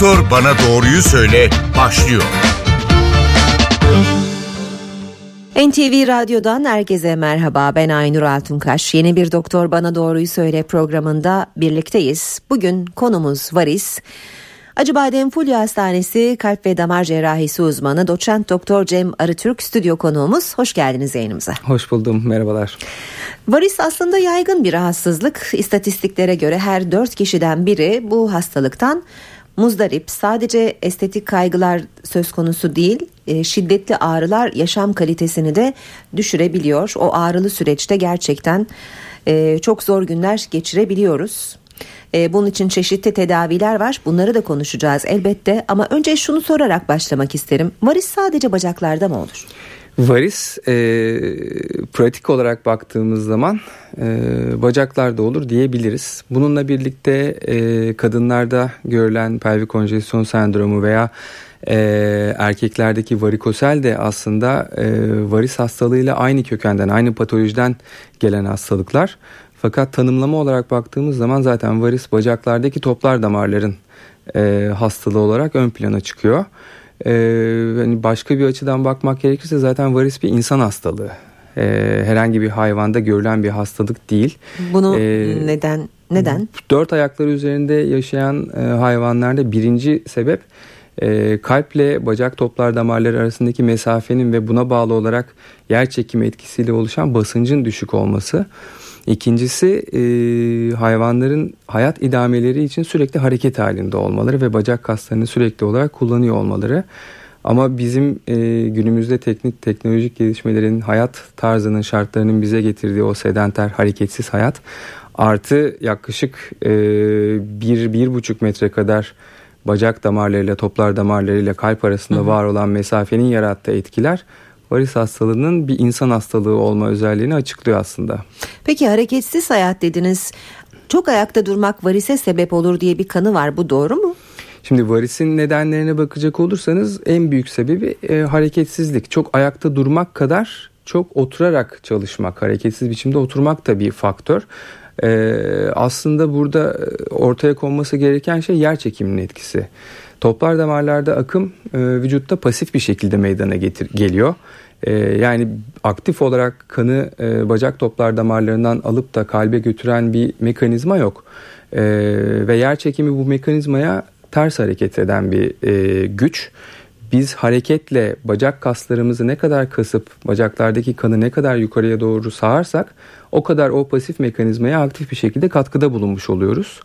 Doktor Bana Doğruyu Söyle başlıyor. NTV Radyo'dan herkese merhaba. Ben Aynur Altunkaş. Yeni bir Doktor Bana Doğruyu Söyle programında birlikteyiz. Bugün konumuz varis. Acıbadem Fulya Hastanesi Kalp ve Damar Cerrahisi uzmanı doçent doktor Cem Arıtürk stüdyo konuğumuz. Hoş geldiniz yayınımıza. Hoş buldum. Merhabalar. Varis aslında yaygın bir rahatsızlık. İstatistiklere göre her dört kişiden biri bu hastalıktan muzdarip. Sadece estetik kaygılar söz konusu değil, e, şiddetli ağrılar yaşam kalitesini de düşürebiliyor. O ağrılı süreçte gerçekten e, çok zor günler geçirebiliyoruz. E, bunun için çeşitli tedaviler var. Bunları da konuşacağız elbette. Ama önce şunu sorarak başlamak isterim. Varis sadece bacaklarda mı olur? Varis e, pratik olarak baktığımız zaman e, bacaklarda olur diyebiliriz. Bununla birlikte e, kadınlarda görülen pelvik konjesyon sendromu veya e, erkeklerdeki varikosel de aslında e, varis hastalığıyla aynı kökenden, aynı patolojiden gelen hastalıklar. Fakat tanımlama olarak baktığımız zaman zaten varis bacaklardaki toplar damarların e, hastalığı olarak ön plana çıkıyor. E, hani başka bir açıdan bakmak gerekirse zaten varis bir insan hastalığı. E, herhangi bir hayvanda görülen bir hastalık değil. Bunu e, neden neden? Dört ayakları üzerinde yaşayan e, hayvanlarda birinci sebep e, kalple bacak toplar damarları arasındaki mesafenin ve buna bağlı olarak yer çekimi etkisiyle oluşan basıncın düşük olması. İkincisi e, hayvanların hayat idameleri için sürekli hareket halinde olmaları ve bacak kaslarını sürekli olarak kullanıyor olmaları. Ama bizim e, günümüzde teknik teknolojik gelişmelerin hayat tarzının şartlarının bize getirdiği o sedenter hareketsiz hayat artı yaklaşık e, bir, bir buçuk metre kadar bacak damarlarıyla toplar damarlarıyla kalp arasında var olan mesafenin yarattığı etkiler varis hastalığının bir insan hastalığı olma özelliğini açıklıyor aslında. Peki hareketsiz hayat dediniz. Çok ayakta durmak varise sebep olur diye bir kanı var. Bu doğru mu? Şimdi varisin nedenlerine bakacak olursanız en büyük sebebi e, hareketsizlik. Çok ayakta durmak kadar çok oturarak çalışmak, hareketsiz biçimde oturmak da bir faktör. Ee, aslında burada e, ortaya konması gereken şey yer çekiminin etkisi. Toplar damarlarda akım e, vücutta pasif bir şekilde meydana getir, geliyor. E, yani aktif olarak kanı e, bacak toplar damarlarından alıp da kalbe götüren bir mekanizma yok. E, ve yer çekimi bu mekanizmaya ters hareket eden bir e, güç. Biz hareketle bacak kaslarımızı ne kadar kasıp bacaklardaki kanı ne kadar yukarıya doğru sağarsak o kadar o pasif mekanizmaya aktif bir şekilde katkıda bulunmuş oluyoruz.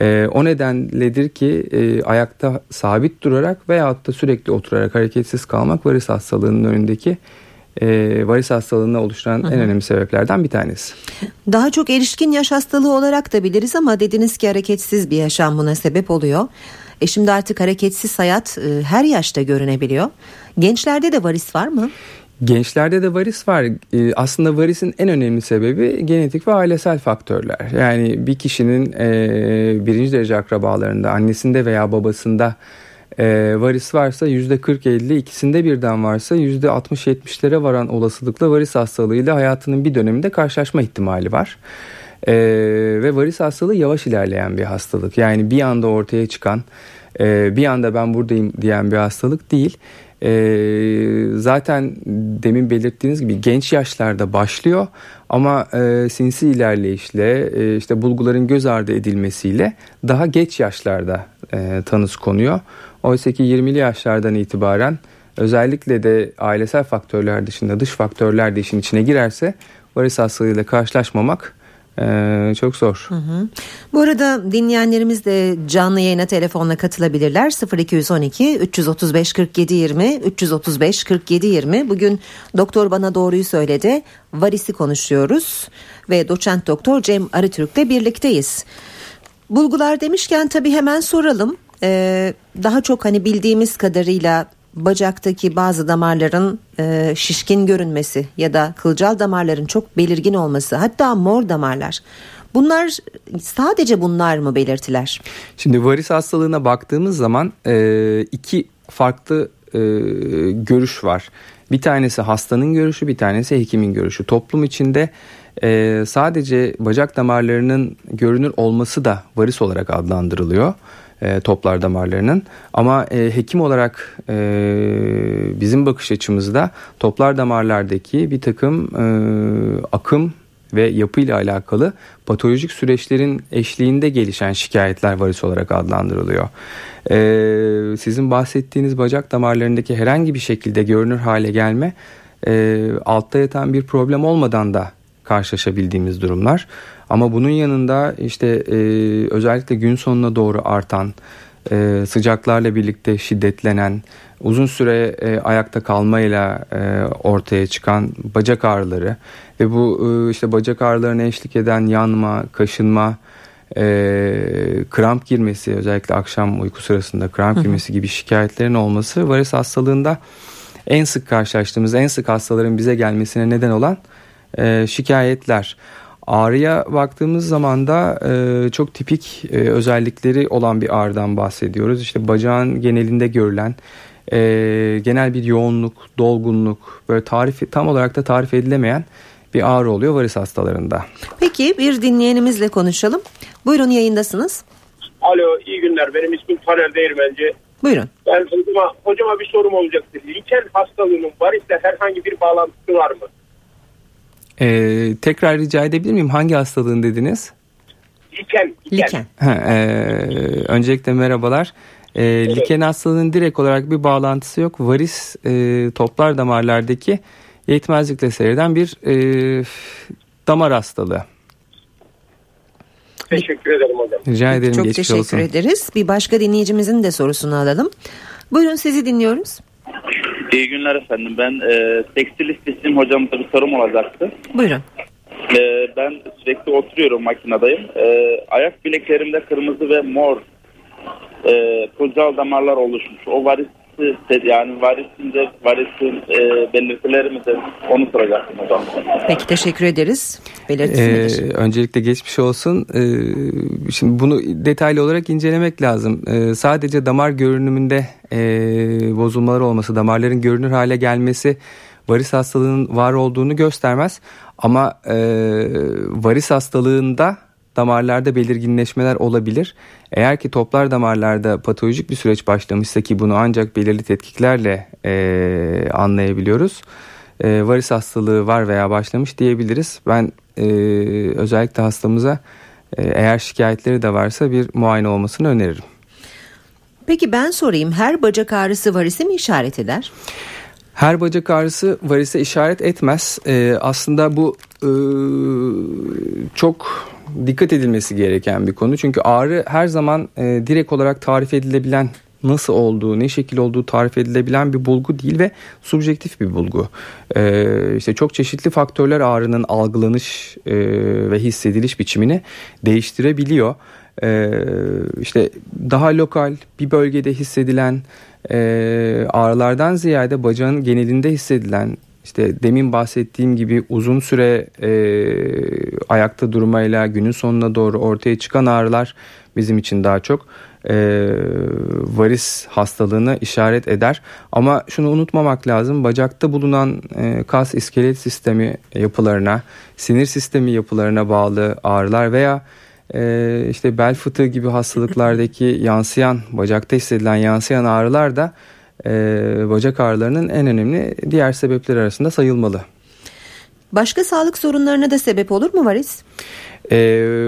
E, o nedenledir ki e, ayakta sabit durarak veyahut da sürekli oturarak hareketsiz kalmak varis hastalığının önündeki e, varis hastalığını oluşturan hı. en önemli sebeplerden bir tanesi. Daha çok erişkin yaş hastalığı olarak da biliriz ama dediniz ki hareketsiz bir yaşam buna sebep oluyor. E şimdi artık hareketsiz hayat e, her yaşta görünebiliyor. Gençlerde de varis var mı? Gençlerde de varis var. Ee, aslında varisin en önemli sebebi genetik ve ailesel faktörler. Yani bir kişinin e, birinci derece akrabalarında, annesinde veya babasında e, varis varsa %40-50 ikisinde birden varsa %60-70'lere varan olasılıkla varis hastalığıyla hayatının bir döneminde karşılaşma ihtimali var. E, ve varis hastalığı yavaş ilerleyen bir hastalık. Yani bir anda ortaya çıkan, bir anda ben buradayım diyen bir hastalık değil. E, zaten demin belirttiğiniz gibi genç yaşlarda başlıyor ama e, sinsi ilerleyişle e, işte bulguların göz ardı edilmesiyle daha geç yaşlarda e, tanısı konuyor. Oysa ki 20'li yaşlardan itibaren özellikle de ailesel faktörler dışında dış faktörler de işin içine girerse varis hastalığıyla karşılaşmamak ee, çok zor. Hı hı. Bu arada dinleyenlerimiz de canlı yayına telefonla katılabilirler. 0212 335 47 20 335 47 20. Bugün doktor bana doğruyu söyledi. Varisi konuşuyoruz ve doçent doktor Cem Arıtürk'le birlikteyiz. Bulgular demişken tabii hemen soralım. Ee, daha çok hani bildiğimiz kadarıyla bacaktaki bazı damarların e, şişkin görünmesi ya da kılcal damarların çok belirgin olması hatta mor damarlar bunlar sadece bunlar mı belirtiler? Şimdi varis hastalığına baktığımız zaman e, iki farklı e, görüş var. Bir tanesi hastanın görüşü bir tanesi hekimin görüşü. Toplum içinde e, sadece bacak damarlarının görünür olması da varis olarak adlandırılıyor. E, toplar damarlarının. Ama e, hekim olarak e, bizim bakış açımızda toplar damarlardaki bir takım e, akım ve yapıyla alakalı patolojik süreçlerin eşliğinde gelişen şikayetler varis olarak adlandırılıyor. Ee, sizin bahsettiğiniz bacak damarlarındaki herhangi bir şekilde görünür hale gelme e, altta yatan bir problem olmadan da karşılaşabildiğimiz durumlar. Ama bunun yanında işte e, özellikle gün sonuna doğru artan e, sıcaklarla birlikte şiddetlenen uzun süre e, ayakta kalmayla e, ortaya çıkan bacak ağrıları ve bu e, işte bacak ağrılarına eşlik eden yanma, kaşınma, e, kramp girmesi özellikle akşam uyku sırasında kramp girmesi gibi şikayetlerin olması varis hastalığında en sık karşılaştığımız en sık hastaların bize gelmesine neden olan e, şikayetler. Ağrıya baktığımız zaman da e, çok tipik e, özellikleri olan bir ağrıdan bahsediyoruz. İşte bacağın genelinde görülen e, genel bir yoğunluk, dolgunluk, böyle tarif tam olarak da tarif edilemeyen bir ağrı oluyor varis hastalarında. Peki bir dinleyenimizle konuşalım. Buyurun yayındasınız. Alo iyi günler benim ismim Taner Değirmenci. Buyurun. Ben hocama, hocama bir sorum olacaktı. Liken hastalığının varisle herhangi bir bağlantısı var mı? Ee, tekrar rica edebilir miyim? Hangi hastalığın dediniz? Liken. Liken. Liken. Ha, e, öncelikle merhabalar. E, Liken hastalığının direkt olarak bir bağlantısı yok. Varis e, toplar damarlardaki yetmezlikle seyreden bir e, damar hastalığı. Teşekkür ederim hocam. Rica ederim Çok geçmiş teşekkür olsun. ederiz. Bir başka dinleyicimizin de sorusunu alalım. Buyurun sizi dinliyoruz. İyi günler efendim. Ben e, tekstil istisnim hocamıza bir sorum olacaktı. Buyurun. E, ben sürekli oturuyorum makinedayım. E, ayak bileklerimde kırmızı ve mor e, pulcal damarlar oluşmuş. O varis yani varisinde varisin e, belirtileri mi de onu soracaktım hocam. Peki teşekkür ederiz. Belirtisi Ee, öncelikle geçmiş olsun. Ee, şimdi bunu detaylı olarak incelemek lazım. Ee, sadece damar görünümünde e, bozulmalar olması, damarların görünür hale gelmesi varis hastalığının var olduğunu göstermez. Ama e, varis hastalığında damarlarda belirginleşmeler olabilir. Eğer ki toplar damarlarda patolojik bir süreç başlamışsa ki bunu ancak belirli tetkiklerle e, anlayabiliyoruz. E, varis hastalığı var veya başlamış diyebiliriz. Ben e, özellikle hastamıza e, eğer şikayetleri de varsa bir muayene olmasını öneririm. Peki ben sorayım. Her bacak ağrısı varisi mi işaret eder? Her bacak ağrısı varise işaret etmez. Ee, aslında bu e, çok dikkat edilmesi gereken bir konu. Çünkü ağrı her zaman e, direkt olarak tarif edilebilen nasıl olduğu, ne şekil olduğu tarif edilebilen bir bulgu değil ve subjektif bir bulgu. Ee, işte çok çeşitli faktörler ağrının algılanış e, ve hissediliş biçimini değiştirebiliyor. Ee, işte daha lokal bir bölgede hissedilen e, ağrılardan ziyade bacağın genelinde hissedilen işte demin bahsettiğim gibi uzun süre e, ayakta durmayla günün sonuna doğru ortaya çıkan ağrılar bizim için daha çok e, varis hastalığını işaret eder. Ama şunu unutmamak lazım bacakta bulunan e, kas iskelet sistemi yapılarına, sinir sistemi yapılarına bağlı ağrılar veya e, işte bel fıtığı gibi hastalıklardaki yansıyan bacakta hissedilen yansıyan ağrılar da bacak ağrılarının en önemli diğer sebepleri arasında sayılmalı. Başka sağlık sorunlarına da sebep olur mu varis? E,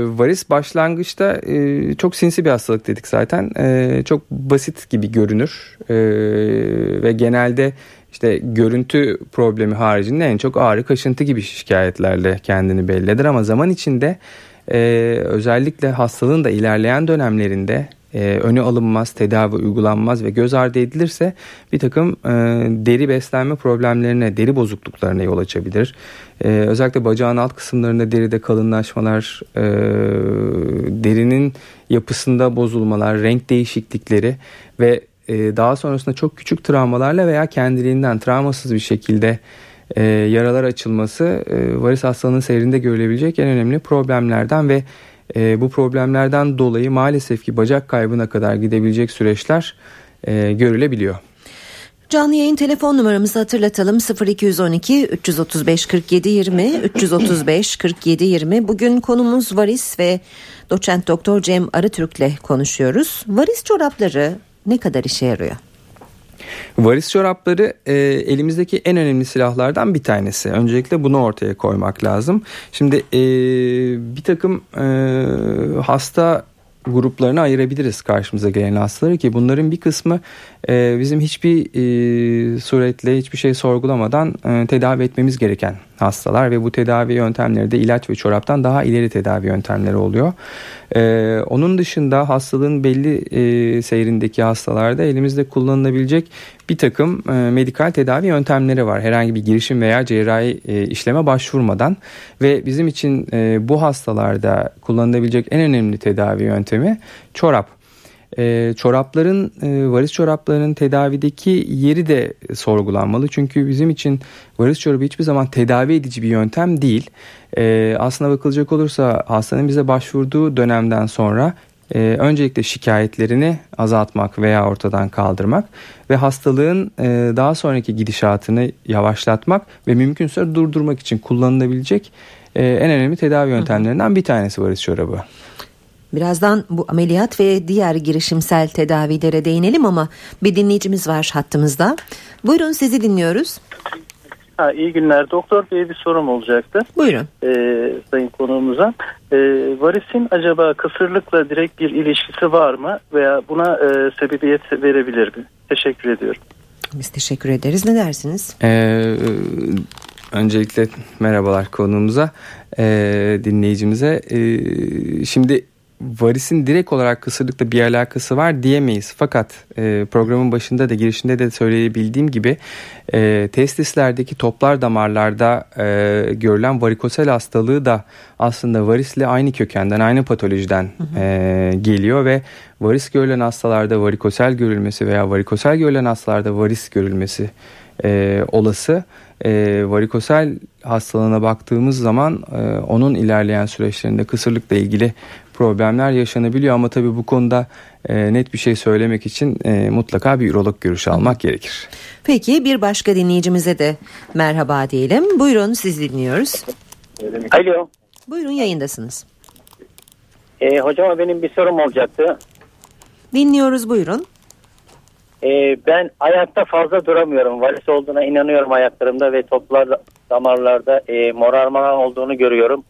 varis başlangıçta e, çok sinsi bir hastalık dedik zaten. E, çok basit gibi görünür e, ve genelde işte görüntü problemi haricinde en çok ağrı kaşıntı gibi şikayetlerle kendini belli eder ama zaman içinde e, özellikle hastalığın da ilerleyen dönemlerinde e, önü alınmaz, tedavi uygulanmaz ve göz ardı edilirse bir takım e, deri beslenme problemlerine, deri bozukluklarına yol açabilir. E, özellikle bacağın alt kısımlarında deride kalınlaşmalar, e, derinin yapısında bozulmalar, renk değişiklikleri ve e, daha sonrasında çok küçük travmalarla veya kendiliğinden travmasız bir şekilde e, yaralar açılması e, varis hastalığının seyrinde görülebilecek en önemli problemlerden ve e, bu problemlerden dolayı maalesef ki bacak kaybına kadar gidebilecek süreçler e, görülebiliyor. Canlı yayın telefon numaramızı hatırlatalım 0212 335 47 20 335 47 20 bugün konumuz varis ve doçent doktor Cem Arıtürk'le konuşuyoruz. Varis çorapları ne kadar işe yarıyor? Varis çorapları e, elimizdeki en önemli silahlardan bir tanesi. Öncelikle bunu ortaya koymak lazım. Şimdi e, bir takım e, hasta gruplarına ayırabiliriz karşımıza gelen hastaları ki bunların bir kısmı e, bizim hiçbir e, suretle hiçbir şey sorgulamadan e, tedavi etmemiz gereken hastalar ve bu tedavi yöntemleri de ilaç ve çoraptan daha ileri tedavi yöntemleri oluyor. E, onun dışında hastalığın belli e, seyrindeki hastalarda elimizde kullanılabilecek bir takım e, medikal tedavi yöntemleri var. Herhangi bir girişim veya cerrahi e, işleme başvurmadan ve bizim için e, bu hastalarda kullanılabilecek en önemli tedavi yöntemi çorap. E, çorapların e, varis çoraplarının tedavideki yeri de sorgulanmalı. Çünkü bizim için varis çorabı hiçbir zaman tedavi edici bir yöntem değil. E, aslına bakılacak olursa hastanın bize başvurduğu dönemden sonra e, öncelikle şikayetlerini azaltmak veya ortadan kaldırmak ve hastalığın e, daha sonraki gidişatını yavaşlatmak ve mümkünse durdurmak için kullanılabilecek e, en önemli tedavi yöntemlerinden bir tanesi varis çorabı. Birazdan bu ameliyat ve diğer girişimsel tedavilere değinelim ama bir dinleyicimiz var hattımızda. Buyurun sizi dinliyoruz. Ha, iyi günler. Doktor Bey bir sorum olacaktı. Buyurun. Ee, sayın konuğumuza. Ee, varisin acaba kısırlıkla direkt bir ilişkisi var mı? Veya buna e, sebebiyet verebilir mi? Teşekkür ediyorum. Biz teşekkür ederiz. Ne dersiniz? Ee, öncelikle merhabalar konuğumuza, e, dinleyicimize. E, şimdi varisin direkt olarak kısırlıkla bir alakası var diyemeyiz. Fakat e, programın başında da girişinde de söyleyebildiğim gibi e, testislerdeki toplar damarlarda e, görülen varikosel hastalığı da aslında varisle aynı kökenden, aynı patolojiden e, geliyor ve varis görülen hastalarda varikosel görülmesi veya varikosel görülen hastalarda varis görülmesi e, olası. E, varikosel hastalığına baktığımız zaman e, onun ilerleyen süreçlerinde kısırlıkla ilgili problemler yaşanabiliyor ama tabii bu konuda e, net bir şey söylemek için e, mutlaka bir ürolog görüşü almak gerekir. Peki bir başka dinleyicimize de merhaba diyelim. Buyurun siz dinliyoruz. Alo. Buyurun yayındasınız. E, hocama benim bir sorum olacaktı. Dinliyoruz buyurun. E, ben ayakta fazla duramıyorum. Varis olduğuna inanıyorum ayaklarımda ve toplar damarlarda e, morarmalar olduğunu görüyorum.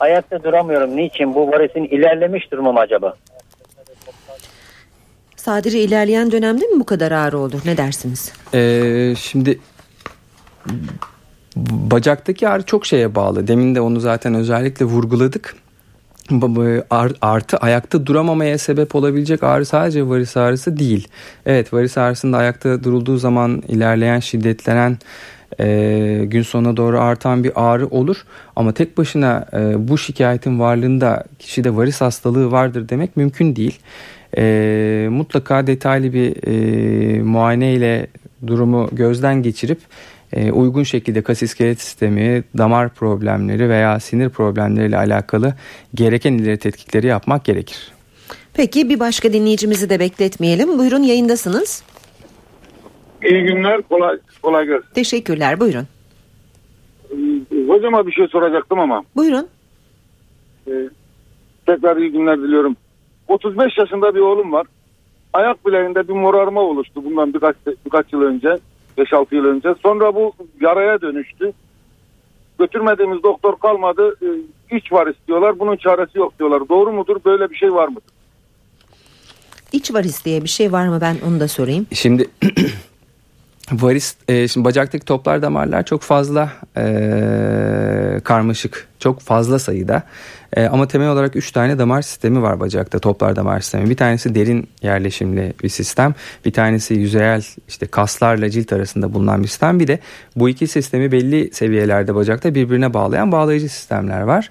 Ayakta duramıyorum. Niçin? Bu varisin ilerlemiş durumu mu acaba? Sadece ilerleyen dönemde mi bu kadar ağrı olur? Ne dersiniz? Ee, şimdi bacaktaki ağrı çok şeye bağlı. Demin de onu zaten özellikle vurguladık. Artı ayakta duramamaya sebep olabilecek ağrı sadece varis ağrısı değil. Evet varis ağrısında ayakta durulduğu zaman ilerleyen şiddetlenen e, gün sonuna doğru artan bir ağrı olur. Ama tek başına e, bu şikayetin varlığında kişide varis hastalığı vardır demek mümkün değil. E, mutlaka detaylı bir e, muayene ile durumu gözden geçirip e, uygun şekilde kas iskelet sistemi, damar problemleri veya sinir problemleriyle alakalı gereken ileri tetkikleri yapmak gerekir. Peki bir başka dinleyicimizi de bekletmeyelim. Buyurun yayındasınız. İyi günler. Kolay, kolay gelsin. Teşekkürler buyurun. Hocama bir şey soracaktım ama. Buyurun. Ee, tekrar iyi günler diliyorum. 35 yaşında bir oğlum var. Ayak bileğinde bir morarma oluştu bundan birkaç birkaç yıl önce. 5-6 yıl önce. Sonra bu yaraya dönüştü. Götürmediğimiz doktor kalmadı. Ee, iç var istiyorlar. Bunun çaresi yok diyorlar. Doğru mudur? Böyle bir şey var mıdır? İç varis diye bir şey var mı ben onu da sorayım. Şimdi varis e, şimdi bacaktaki toplar damarlar çok fazla e, karmaşık çok fazla sayıda e, ama temel olarak 3 tane damar sistemi var bacakta toplar damar sistemi. Bir tanesi derin yerleşimli bir sistem bir tanesi yüzeyel işte kaslarla cilt arasında bulunan bir sistem. Bir de bu iki sistemi belli seviyelerde bacakta birbirine bağlayan bağlayıcı sistemler var.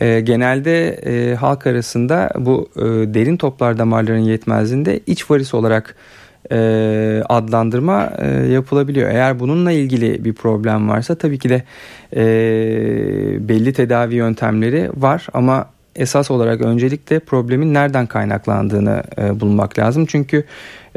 E, genelde e, halk arasında bu e, derin toplar damarların yetmezliğinde iç varis olarak e, adlandırma e, yapılabiliyor. Eğer bununla ilgili bir problem varsa tabii ki de e, belli tedavi yöntemleri var ama esas olarak öncelikle problemin nereden kaynaklandığını e, bulmak lazım. Çünkü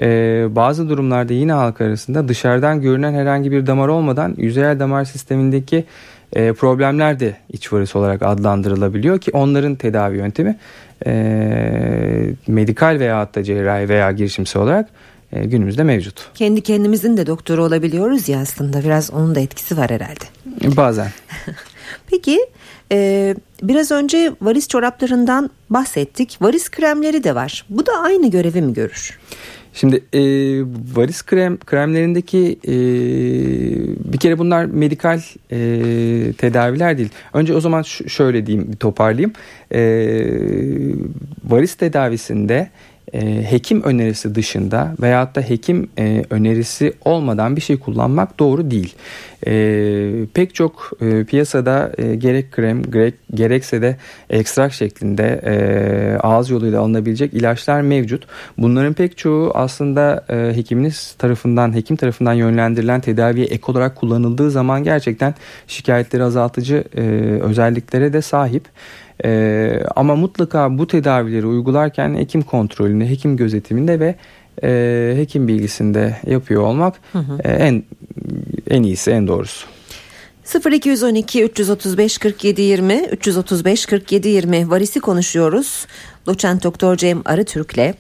e, bazı durumlarda yine halk arasında dışarıdan görünen herhangi bir damar olmadan yüzeyel damar sistemindeki e, problemler de iç varis olarak adlandırılabiliyor ki onların tedavi yöntemi e, medikal veya hatta cerrahi veya girişimsel olarak e, günümüzde mevcut. Kendi kendimizin de doktoru olabiliyoruz ya aslında biraz onun da etkisi var herhalde. Bazen. Peki e, biraz önce varis çoraplarından bahsettik. Varis kremleri de var. Bu da aynı görevi mi görür? Şimdi e, varis krem kremlerindeki e, bir kere bunlar medikal e, tedaviler değil. Önce o zaman şöyle diyeyim bir toparlayayım. E, varis tedavisinde e, hekim önerisi dışında veyahut da hekim e, önerisi olmadan bir şey kullanmak doğru değil. E, pek çok e, piyasada e, gerek krem gerek, gerekse de ekstrak şeklinde e, ağız yoluyla alınabilecek ilaçlar mevcut. Bunların pek çoğu aslında e, hekiminiz tarafından hekim tarafından yönlendirilen tedaviye ek olarak kullanıldığı zaman gerçekten şikayetleri azaltıcı e, özelliklere de sahip. Ee, ama mutlaka bu tedavileri uygularken hekim kontrolünde, hekim gözetiminde ve e, hekim bilgisinde yapıyor olmak hı hı. E, en en iyisi, en doğrusu. 0212 335 47 20 335 47 20 varisi konuşuyoruz. Doçent Doktor Cem Arıtürk'le.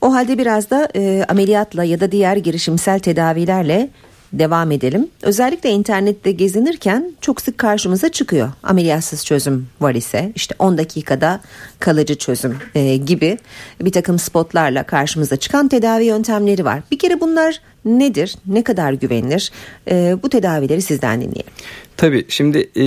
O halde biraz da e, ameliyatla ya da diğer girişimsel tedavilerle devam edelim. Özellikle internette gezinirken çok sık karşımıza çıkıyor. Ameliyatsız çözüm var ise işte 10 dakikada kalıcı çözüm e, gibi bir takım spotlarla karşımıza çıkan tedavi yöntemleri var. Bir kere bunlar nedir? Ne kadar güvenilir? E, bu tedavileri sizden dinleyelim. Tabii şimdi e,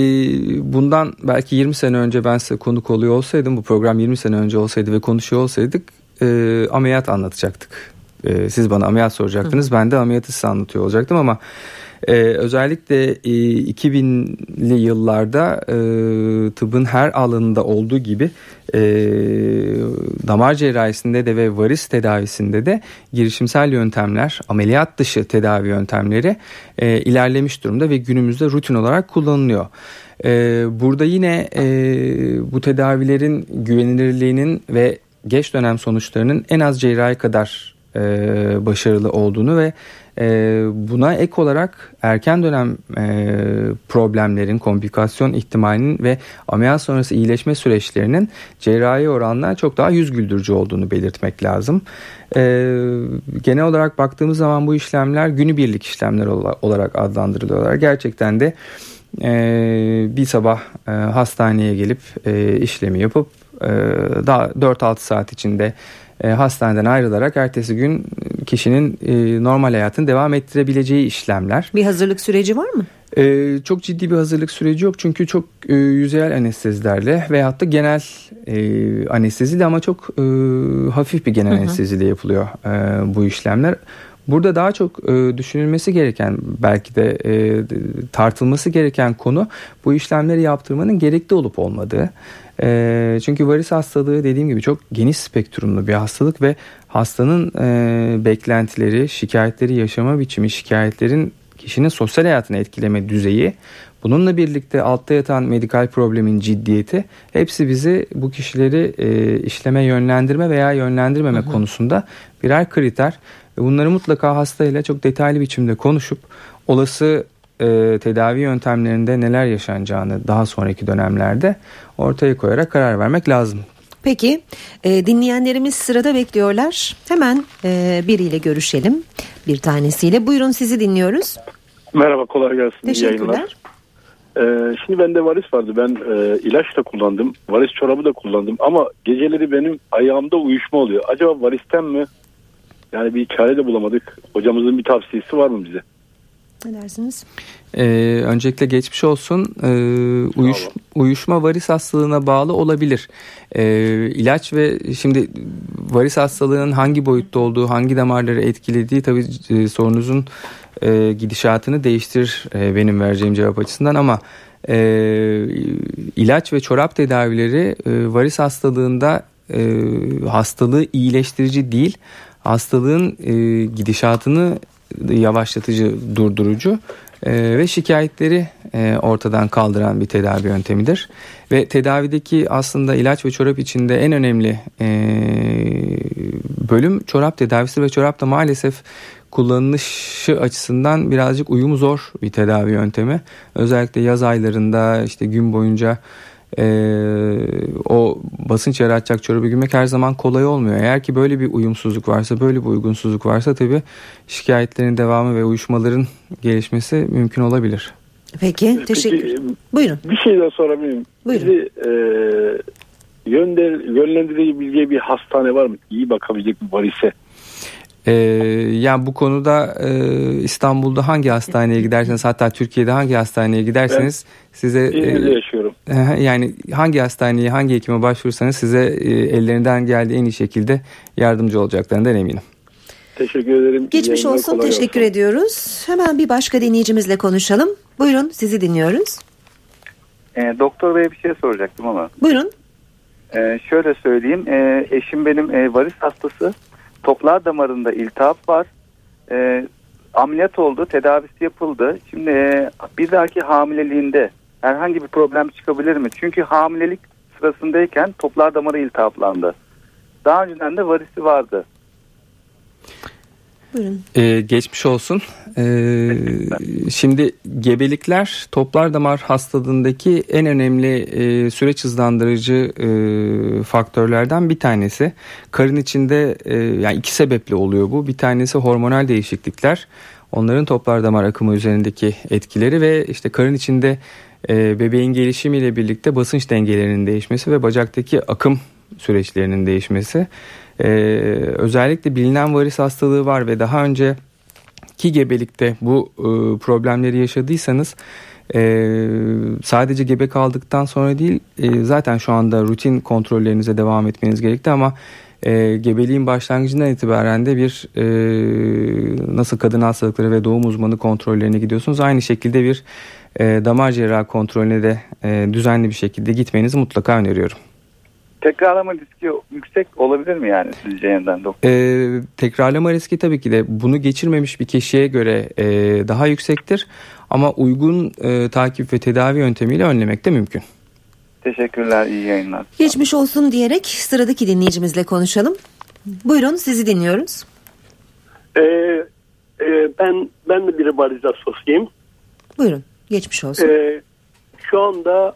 bundan belki 20 sene önce ben size konuk oluyor olsaydım bu program 20 sene önce olsaydı ve konuşuyor olsaydık e, ameliyat anlatacaktık e, siz bana ameliyat soracaktınız. Hı. Ben de ameliyatı size anlatıyor olacaktım ama e, özellikle e, 2000'li yıllarda e, tıbbın her alanında olduğu gibi e, damar cerrahisinde de ve varis tedavisinde de girişimsel yöntemler, ameliyat dışı tedavi yöntemleri e, ilerlemiş durumda ve günümüzde rutin olarak kullanılıyor. Ee, burada yine e, bu tedavilerin güvenilirliğinin ve geç dönem sonuçlarının en az cerrahi kadar e, başarılı olduğunu ve e, buna ek olarak erken dönem e, problemlerin, komplikasyon ihtimalinin ve ameliyat sonrası iyileşme süreçlerinin cerrahi oranla çok daha yüz güldürücü olduğunu belirtmek lazım. E, genel olarak baktığımız zaman bu işlemler günübirlik işlemler olarak adlandırılıyorlar. Gerçekten de e, bir sabah e, hastaneye gelip e, işlemi yapıp e, daha 4-6 saat içinde e, hastaneden ayrılarak ertesi gün kişinin e, normal hayatını devam ettirebileceği işlemler. Bir hazırlık süreci var mı? Ee, çok ciddi bir hazırlık süreci yok çünkü çok e, yüzeyel anestezilerle veyahut da genel e, anesteziyle ama çok e, hafif bir genel anesteziyle yapılıyor e, bu işlemler. Burada daha çok e, düşünülmesi gereken belki de e, tartılması gereken konu bu işlemleri yaptırmanın gerekli olup olmadığı. E, çünkü varis hastalığı dediğim gibi çok geniş spektrumlu bir hastalık ve hastanın e, beklentileri, şikayetleri, yaşama biçimi, şikayetlerin kişinin sosyal hayatını etkileme düzeyi, bununla birlikte altta yatan medikal problemin ciddiyeti hepsi bizi bu kişileri e, işleme yönlendirme veya yönlendirmeme hı hı. konusunda birer kriter. Bunları mutlaka hastayla çok detaylı biçimde konuşup olası e, tedavi yöntemlerinde neler yaşanacağını daha sonraki dönemlerde ortaya koyarak karar vermek lazım. Peki e, dinleyenlerimiz sırada bekliyorlar. Hemen e, biriyle görüşelim. Bir tanesiyle. Buyurun sizi dinliyoruz. Merhaba kolay gelsin. Teşekkürler. Ee, şimdi bende varis vardı. Ben e, ilaç da kullandım. Varis çorabı da kullandım. Ama geceleri benim ayağımda uyuşma oluyor. Acaba varisten mi? Yani bir çare de bulamadık. Hocamızın bir tavsiyesi var mı bize? Ne dersiniz? Ee, öncelikle geçmiş olsun. Ee, uyuş, uyuşma varis hastalığına bağlı olabilir. Ee, ilaç ve şimdi varis hastalığının hangi boyutta olduğu, hangi damarları etkilediği tabii e, sorunuzun e, gidişatını değiştirir e, benim vereceğim cevap açısından ama e, ilaç ve çorap tedavileri e, varis hastalığında e, hastalığı iyileştirici değil, hastalığın e, gidişatını yavaşlatıcı, durdurucu e, ve şikayetleri e, ortadan kaldıran bir tedavi yöntemidir. Ve tedavideki aslında ilaç ve çorap içinde en önemli e, bölüm çorap tedavisi ve çorap da maalesef kullanışı açısından birazcık uyumu zor bir tedavi yöntemi. Özellikle yaz aylarında işte gün boyunca e, o basınç yaratacak çorabı giymek her zaman kolay olmuyor. Eğer ki böyle bir uyumsuzluk varsa, böyle bir uygunsuzluk varsa tabii şikayetlerin devamı ve uyuşmaların gelişmesi mümkün olabilir. Peki, teşekkür. Peki, Buyurun. Bir şey daha sorabilir miyim? Buyurun. Bizi e, yönder, yönlendirebileceği bir hastane var mı? İyi bakabilecek bir varise. Ee, yani bu konuda e, İstanbul'da hangi hastaneye giderseniz hatta Türkiye'de hangi hastaneye giderseniz size İzmir'de e, yaşıyorum. yani hangi hastaneye hangi hekime başvursanız size e, ellerinden geldiği en iyi şekilde yardımcı olacaklarından eminim. Teşekkür ederim. Geçmiş Yayınlar olsun, teşekkür gelsin. ediyoruz. Hemen bir başka dinleyicimizle konuşalım. Buyurun, sizi dinliyoruz. E, doktor bey bir şey soracaktım ama. Buyurun. E, şöyle söyleyeyim. E, eşim benim e, varis hastası. Toplar damarında iltihap var. E, ameliyat oldu. Tedavisi yapıldı. Şimdi e, bir dahaki hamileliğinde herhangi bir problem çıkabilir mi? Çünkü hamilelik sırasındayken toplar damarı iltihaplandı. Daha önceden de varisi vardı. Buyurun. Ee, geçmiş olsun. Ee, şimdi gebelikler toplar damar hastalığındaki en önemli e, süreç hızlandırıcı e, faktörlerden bir tanesi. Karın içinde e, yani iki sebeple oluyor bu. Bir tanesi hormonal değişiklikler. Onların toplar damar akımı üzerindeki etkileri ve işte karın içinde e, bebeğin gelişimiyle birlikte basınç dengelerinin değişmesi ve bacaktaki akım süreçlerinin değişmesi. Ee, özellikle bilinen varis hastalığı var ve daha önce ki gebelikte bu e, problemleri yaşadıysanız e, sadece gebe kaldıktan sonra değil e, zaten şu anda rutin kontrollerinize devam etmeniz gerekti ama e, gebeliğin başlangıcından itibaren de bir e, nasıl kadın hastalıkları ve doğum uzmanı kontrollerine gidiyorsunuz aynı şekilde bir e, damar cerrah kontrolüne de e, düzenli bir şekilde gitmenizi mutlaka öneriyorum. Tekrarlama riski yüksek olabilir mi yani sizce yeniden doktor? Ee, tekrarlama riski tabii ki de bunu geçirmemiş bir kişiye göre e, daha yüksektir. Ama uygun e, takip ve tedavi yöntemiyle önlemek de mümkün. Teşekkürler, iyi yayınlar. Geçmiş olsun diyerek sıradaki dinleyicimizle konuşalım. Buyurun, sizi dinliyoruz. Ee, e, ben ben de bir hastasıyım. Buyurun, geçmiş olsun. Ee, şu anda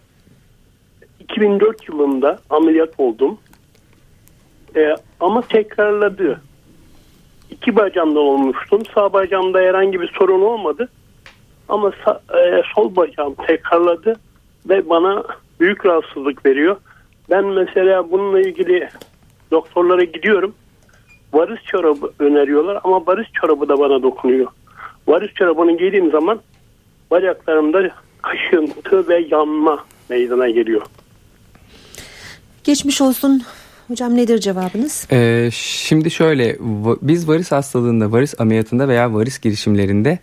2004 yılında ameliyat oldum. Ee, ama tekrarladı. İki bacağımdan olmuştum. Sağ bacağımda herhangi bir sorun olmadı. Ama sa- e, sol bacağım tekrarladı ve bana büyük rahatsızlık veriyor. Ben mesela bununla ilgili doktorlara gidiyorum. Varis çorabı öneriyorlar ama varis çorabı da bana dokunuyor. Varis çorabını giydiğim zaman bacaklarımda kaşıntı ve yanma meydana geliyor. Geçmiş olsun. Hocam nedir cevabınız? Ee, şimdi şöyle biz varis hastalığında, varis ameliyatında veya varis girişimlerinde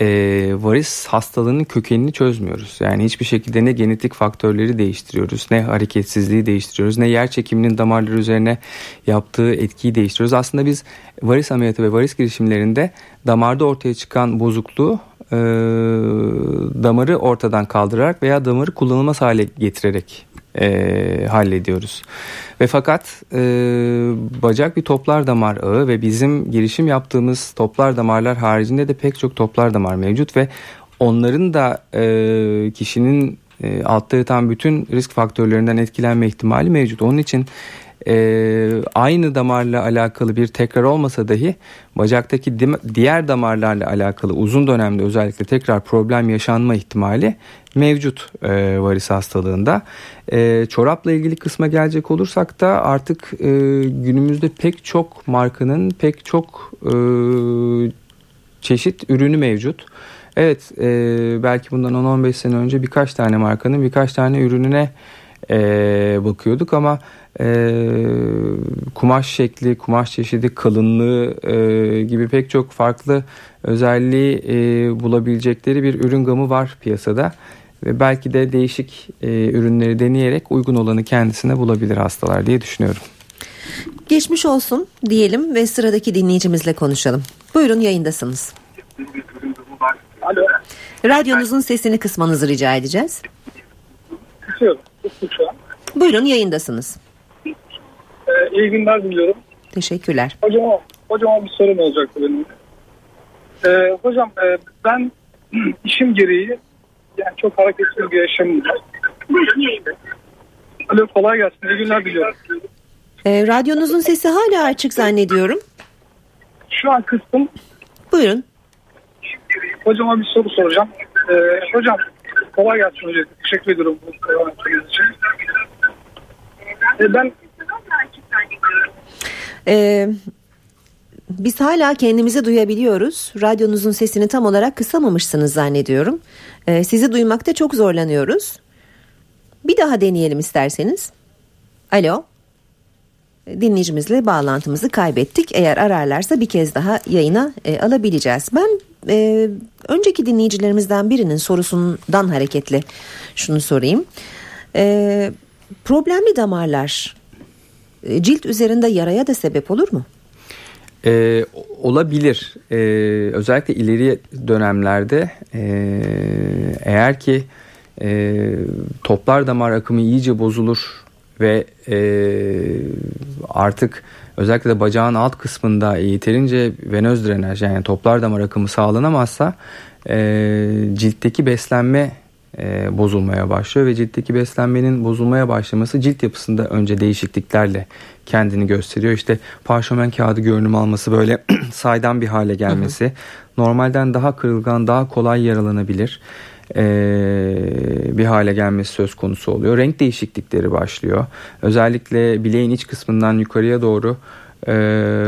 e, varis hastalığının kökenini çözmüyoruz. Yani hiçbir şekilde ne genetik faktörleri değiştiriyoruz, ne hareketsizliği değiştiriyoruz, ne yer çekiminin damarlar üzerine yaptığı etkiyi değiştiriyoruz. Aslında biz varis ameliyatı ve varis girişimlerinde damarda ortaya çıkan bozukluğu e, damarı ortadan kaldırarak veya damarı kullanılmaz hale getirerek e, hallediyoruz. Ve fakat e, bacak bir toplar damar ağı ve bizim girişim yaptığımız toplar damarlar haricinde de pek çok toplar damar mevcut ve onların da e, kişinin e, altta yatan bütün risk faktörlerinden etkilenme ihtimali mevcut. Onun için e, aynı damarla alakalı bir tekrar olmasa dahi bacaktaki diğer damarlarla alakalı uzun dönemde özellikle tekrar problem yaşanma ihtimali mevcut e, varis hastalığında. E, çorapla ilgili kısma gelecek olursak da artık e, günümüzde pek çok markanın pek çok e, çeşit ürünü mevcut. Evet e, belki bundan 10-15 sene önce birkaç tane markanın birkaç tane ürününe e, bakıyorduk ama e, kumaş şekli, kumaş çeşidi, kalınlığı e, gibi pek çok farklı özelliği e, bulabilecekleri bir ürün gamı var piyasada. Ve belki de değişik e, ürünleri deneyerek uygun olanı kendisine bulabilir hastalar diye düşünüyorum. Geçmiş olsun diyelim ve sıradaki dinleyicimizle konuşalım. Buyurun yayındasınız. Alo. Radyonuzun sesini kısmanızı rica edeceğiz. Kısıyorum. Buyurun yayındasınız. Ee, iyi günler diliyorum. Teşekkürler. Hocam, hocama bir sorum olacaktı benim. Ee, hocam e, ben işim gereği yani çok hareketsiz bir yaşamım var. Alo kolay gelsin. İyi günler diliyorum. Ee, radyonuzun sesi hala açık zannediyorum. Şu an kıstım. Buyurun. Hocama bir soru soracağım. Ee, hocam kolay gelsin hocam. Teşekkür ediyorum bu için. Ee, ben Ee, biz hala kendimizi duyabiliyoruz. Radyonuzun sesini tam olarak kısamamışsınız zannediyorum. Ee, sizi duymakta çok zorlanıyoruz. Bir daha deneyelim isterseniz. Alo. Dinleyicimizle bağlantımızı kaybettik. Eğer ararlarsa bir kez daha yayına e, alabileceğiz. Ben e, önceki dinleyicilerimizden birinin sorusundan hareketle şunu sorayım. E, problemli damarlar cilt üzerinde yaraya da sebep olur mu? Ee, olabilir. Ee, özellikle ileri dönemlerde e, eğer ki e, toplar damar akımı iyice bozulur ve e, artık özellikle de bacağın alt kısmında yeterince venöz drenaj yani toplar damar akımı sağlanamazsa e, ciltteki beslenme e, bozulmaya başlıyor ve ciltteki beslenmenin bozulmaya başlaması cilt yapısında önce değişikliklerle kendini gösteriyor. İşte parşömen kağıdı görünüm alması böyle saydam bir hale gelmesi, hı hı. normalden daha kırılgan, daha kolay yaralanabilir e, bir hale gelmesi söz konusu oluyor. Renk değişiklikleri başlıyor. Özellikle bileğin iç kısmından yukarıya doğru e,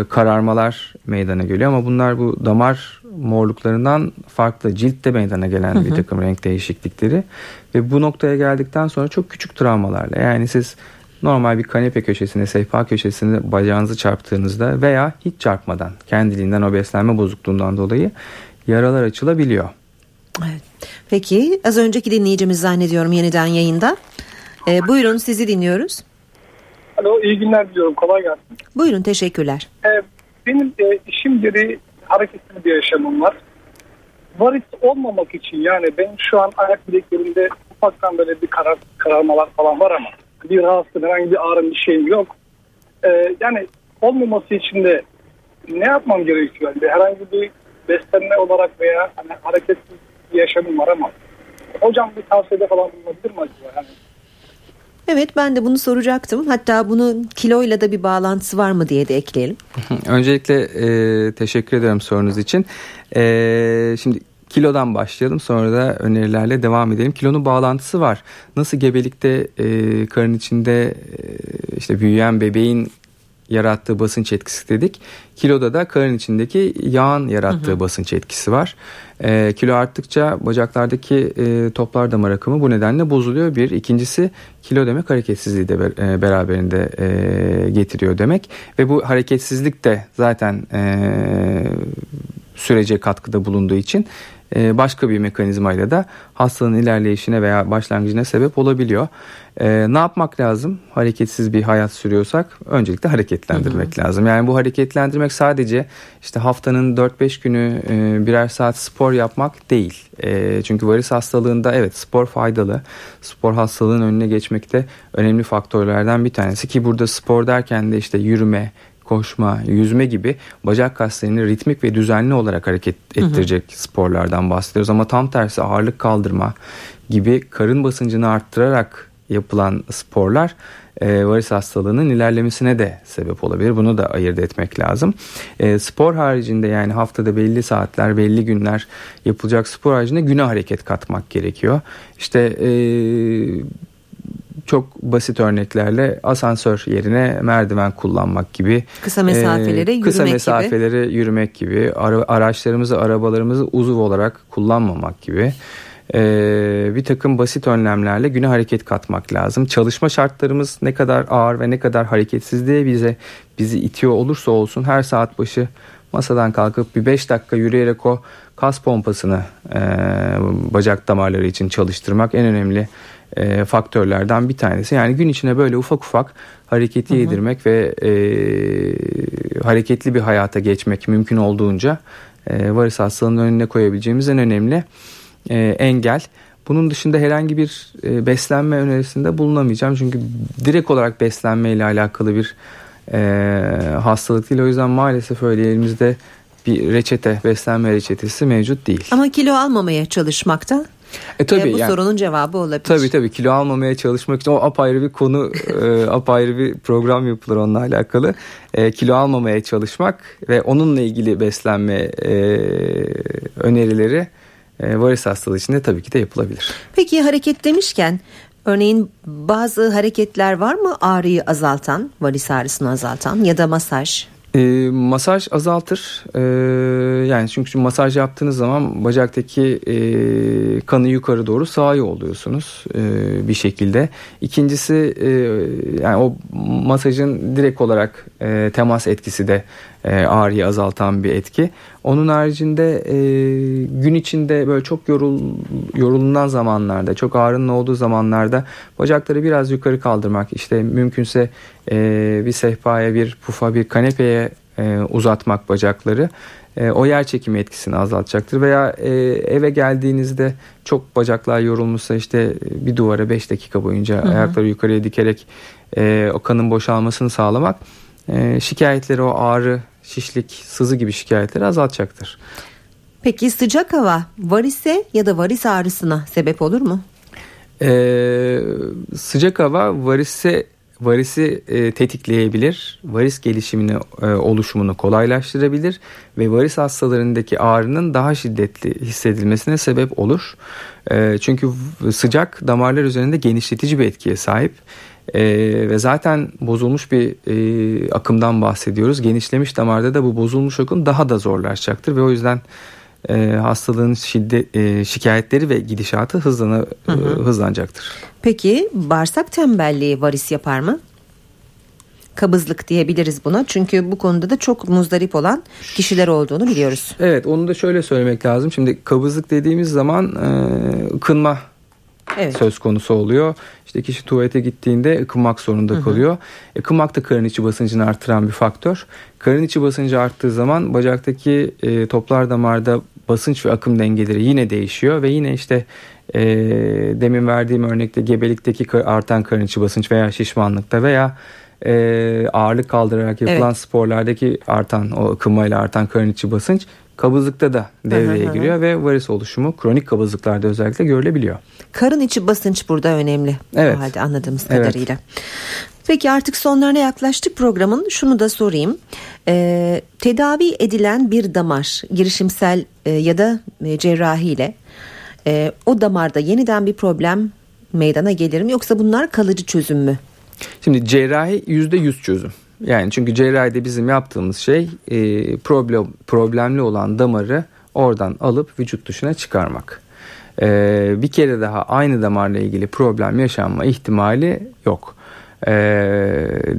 kararmalar meydana geliyor ama bunlar bu damar morluklarından farklı ciltte meydana gelen hı hı. bir takım renk değişiklikleri ve bu noktaya geldikten sonra çok küçük travmalarla yani siz normal bir kanepe köşesine sehpa köşesine bacağınızı çarptığınızda veya hiç çarpmadan kendiliğinden o beslenme bozukluğundan dolayı yaralar açılabiliyor. Evet. Peki az önceki dinleyicimiz zannediyorum yeniden yayında. Ee, buyurun sizi dinliyoruz. Alo iyi günler diliyorum kolay gelsin. Buyurun teşekkürler. Ee, benim e, işim gereği hareketli bir yaşamım var. Varis olmamak için yani benim şu an ayak bileklerimde ufaktan böyle bir karar, kararmalar falan var ama bir rahatsız herhangi bir ağrım bir şeyim yok. Ee, yani olmaması için de ne yapmam gerekiyor? Yani herhangi bir beslenme olarak veya hani hareketsiz bir yaşamım var ama hocam bir tavsiyede falan bulunabilir mi acaba? Yani Evet ben de bunu soracaktım. Hatta bunun kiloyla da bir bağlantısı var mı diye de ekleyelim. Öncelikle e, teşekkür ederim sorunuz için. E, şimdi kilodan başlayalım sonra da önerilerle devam edelim. Kilonun bağlantısı var. Nasıl gebelikte e, karın içinde e, işte büyüyen bebeğin yarattığı basınç etkisi dedik. Kiloda da karın içindeki yağın yarattığı hı hı. basınç etkisi var. E, kilo arttıkça bacaklardaki e, toplar damar akımı bu nedenle bozuluyor. Bir. ikincisi kilo demek hareketsizliği de ber, e, beraberinde e, getiriyor demek. Ve bu hareketsizlik de zaten e, sürece katkıda bulunduğu için e, başka bir mekanizmayla da hastalığın ilerleyişine veya başlangıcına sebep olabiliyor. Ee, ne yapmak lazım? Hareketsiz bir hayat sürüyorsak öncelikle hareketlendirmek hı hı. lazım. Yani bu hareketlendirmek sadece işte haftanın 4-5 günü e, birer saat spor yapmak değil. E, çünkü varis hastalığında evet spor faydalı. Spor hastalığın önüne geçmekte önemli faktörlerden bir tanesi ki burada spor derken de işte yürüme, koşma, yüzme gibi bacak kaslarını ritmik ve düzenli olarak hareket ettirecek hı hı. sporlardan bahsediyoruz. Ama tam tersi ağırlık kaldırma gibi karın basıncını arttırarak yapılan sporlar e, varis hastalığının ilerlemesine de sebep olabilir. Bunu da ayırt etmek lazım. E, spor haricinde yani haftada belli saatler, belli günler yapılacak spor haricinde güne hareket katmak gerekiyor. İşte e, çok basit örneklerle asansör yerine merdiven kullanmak gibi kısa mesafeleri e, kısa yürümek mesafeleri gibi. yürümek gibi ara, araçlarımızı arabalarımızı uzuv olarak kullanmamak gibi e, bir takım basit önlemlerle güne hareket katmak lazım. Çalışma şartlarımız ne kadar ağır ve ne kadar hareketsizliğe bize bizi itiyor olursa olsun her saat başı masadan kalkıp bir 5 dakika yürüyerek o kas pompasını e, bacak damarları için çalıştırmak en önemli e, faktörlerden bir tanesi. Yani gün içine böyle ufak ufak hareketi hı hı. yedirmek ve e, hareketli bir hayata geçmek mümkün olduğunca e, varis hastalığının önüne koyabileceğimiz en önemli e, engel. Bunun dışında herhangi bir e, beslenme önerisinde bulunamayacağım. Çünkü direkt olarak beslenme ile alakalı bir e, hastalık değil. O yüzden maalesef öyle elimizde bir reçete, beslenme reçetesi mevcut değil. Ama kilo almamaya çalışmakta E tabii e, bu yani, sorunun cevabı olabilir. tabii tabii kilo almamaya çalışmak için o apayrı bir konu, e, apayrı bir program yapılır onunla alakalı. E, kilo almamaya çalışmak ve onunla ilgili beslenme e, önerileri e, varis hastalığı için de tabii ki de yapılabilir. Peki hareket demişken örneğin bazı hareketler var mı ağrıyı azaltan, varis ağrısını azaltan ya da masaj? E, masaj azaltır. E, yani çünkü masaj yaptığınız zaman bacaktaki e, kanı yukarı doğru sağa yolluyorsunuz e, bir şekilde. İkincisi e, yani o masajın direkt olarak e, temas etkisi de e, ağrıyı azaltan bir etki. Onun haricinde e, gün içinde böyle çok yorul, yorulunan zamanlarda, çok ağrının olduğu zamanlarda bacakları biraz yukarı kaldırmak, işte mümkünse e, bir sehpaya, bir pufa, bir kanepeye e, uzatmak bacakları e, o yer çekimi etkisini azaltacaktır. Veya e, eve geldiğinizde çok bacaklar yorulmuşsa işte bir duvara 5 dakika boyunca Hı hı. ayakları yukarıya dikerek e, o kanın boşalmasını sağlamak e, şikayetleri o ağrı, şişlik, sızı gibi şikayetleri azaltacaktır. Peki sıcak hava varise ya da varis ağrısına sebep olur mu? Ee, sıcak hava varise varisi e, tetikleyebilir. Varis gelişimini e, oluşumunu kolaylaştırabilir ve varis hastalarındaki ağrının daha şiddetli hissedilmesine sebep olur. E, çünkü sıcak damarlar üzerinde genişletici bir etkiye sahip. E, ve zaten bozulmuş bir e, akımdan bahsediyoruz. Genişlemiş damarda da bu bozulmuş akım daha da zorlaşacaktır ve o yüzden e, hastalığın şiddet e, şikayetleri ve gidişatı hızlanı, e, hızlanacaktır. Peki bağırsak tembelliği varis yapar mı? Kabızlık diyebiliriz buna çünkü bu konuda da çok muzdarip olan kişiler olduğunu biliyoruz. Evet onu da şöyle söylemek lazım. Şimdi kabızlık dediğimiz zaman e, ıkınma Evet. söz konusu oluyor. İşte kişi tuvalete gittiğinde ıkınmak zorunda kalıyor. Ikınmak da karın içi basıncını artıran bir faktör. Karın içi basıncı arttığı zaman bacaktaki e, toplar damarda basınç ve akım dengeleri yine değişiyor ve yine işte e, demin verdiğim örnekte gebelikteki artan karın içi basınç veya şişmanlıkta veya e, ağırlık kaldırarak yapılan Evet. sporlardaki artan o ıkınmayla artan karın içi basınç kabızlıkta da devreye giriyor ve varis oluşumu kronik kabızlıklarda özellikle görülebiliyor. Karın içi basınç burada önemli. Evet. O halde anladığımız Evet. kadarıyla. Peki artık sonlarına yaklaştık programın. Şunu da sorayım. Ee, tedavi edilen bir damar girişimsel e, ya da e, cerrahiyle e, o damarda yeniden bir problem meydana gelir mi yoksa bunlar kalıcı çözüm mü? Şimdi cerrahi yüzde yüz çözüm. Yani çünkü cerrahide bizim yaptığımız şey e, problem problemli olan damarı oradan alıp vücut dışına çıkarmak. E, bir kere daha aynı damarla ilgili problem yaşanma ihtimali yok. E,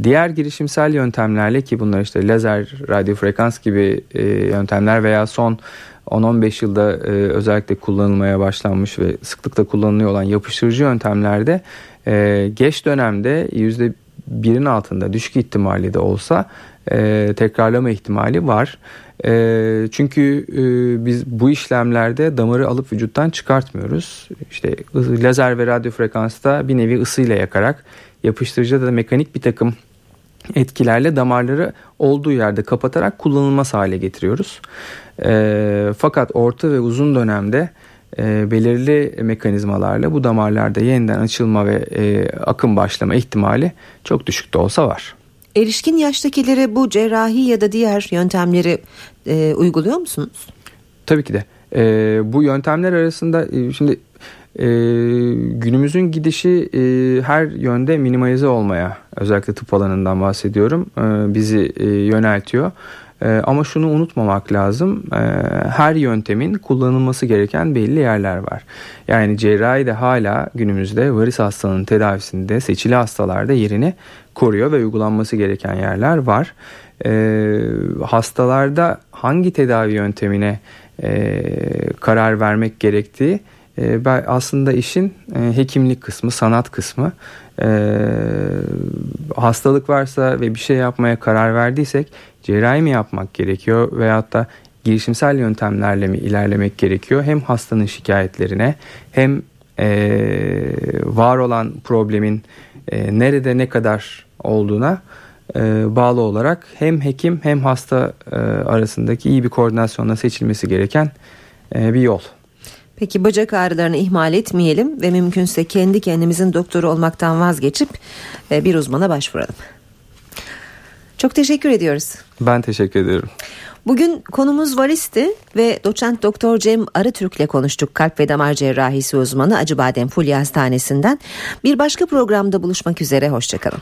diğer girişimsel yöntemlerle ki bunlar işte lazer, radyo frekans gibi e, yöntemler veya son 10-15 yılda e, özellikle kullanılmaya başlanmış ve sıklıkla kullanılıyor olan yapıştırıcı yöntemlerde e, geç dönemde yüzde birin altında düşük ihtimali de olsa e, tekrarlama ihtimali var. E, çünkü e, biz bu işlemlerde damarı alıp vücuttan çıkartmıyoruz. İşte lazer ve radyo frekansta bir nevi ısıyla yakarak yapıştırıcıda da mekanik bir takım etkilerle damarları olduğu yerde kapatarak kullanılmaz hale getiriyoruz. E, fakat orta ve uzun dönemde e, belirli mekanizmalarla bu damarlarda yeniden açılma ve e, akım başlama ihtimali çok düşük de olsa var. Erişkin yaştakilere bu cerrahi ya da diğer yöntemleri e, uyguluyor musunuz? Tabii ki de. E, bu yöntemler arasında e, şimdi e, günümüzün gidişi e, her yönde minimalize olmaya özellikle tıp alanından bahsediyorum e, bizi e, yöneltiyor. E, ama şunu unutmamak lazım. E, her yöntemin kullanılması gereken belli yerler var. Yani cerrahi de hala günümüzde varis hastalığının tedavisinde seçili hastalarda yerini koruyor ve uygulanması gereken yerler var. E, hastalarda hangi tedavi yöntemine karar vermek gerektiği ben aslında işin e, hekimlik kısmı, sanat kısmı. E, hastalık varsa ve bir şey yapmaya karar verdiysek cerrahi mi yapmak gerekiyor veyahut da girişimsel yöntemlerle mi ilerlemek gerekiyor? Hem hastanın şikayetlerine hem e, var olan problemin e, nerede ne kadar olduğuna bağlı olarak hem hekim hem hasta arasındaki iyi bir koordinasyonla seçilmesi gereken bir yol. Peki bacak ağrılarını ihmal etmeyelim ve mümkünse kendi kendimizin doktoru olmaktan vazgeçip e, bir uzmana başvuralım. Çok teşekkür ediyoruz. Ben teşekkür ederim. Bugün konumuz varisti ve doçent doktor Cem Arıtürk ile konuştuk. Kalp ve damar cerrahisi uzmanı Acıbadem Fulya Hastanesi'nden. Bir başka programda buluşmak üzere. Hoşçakalın.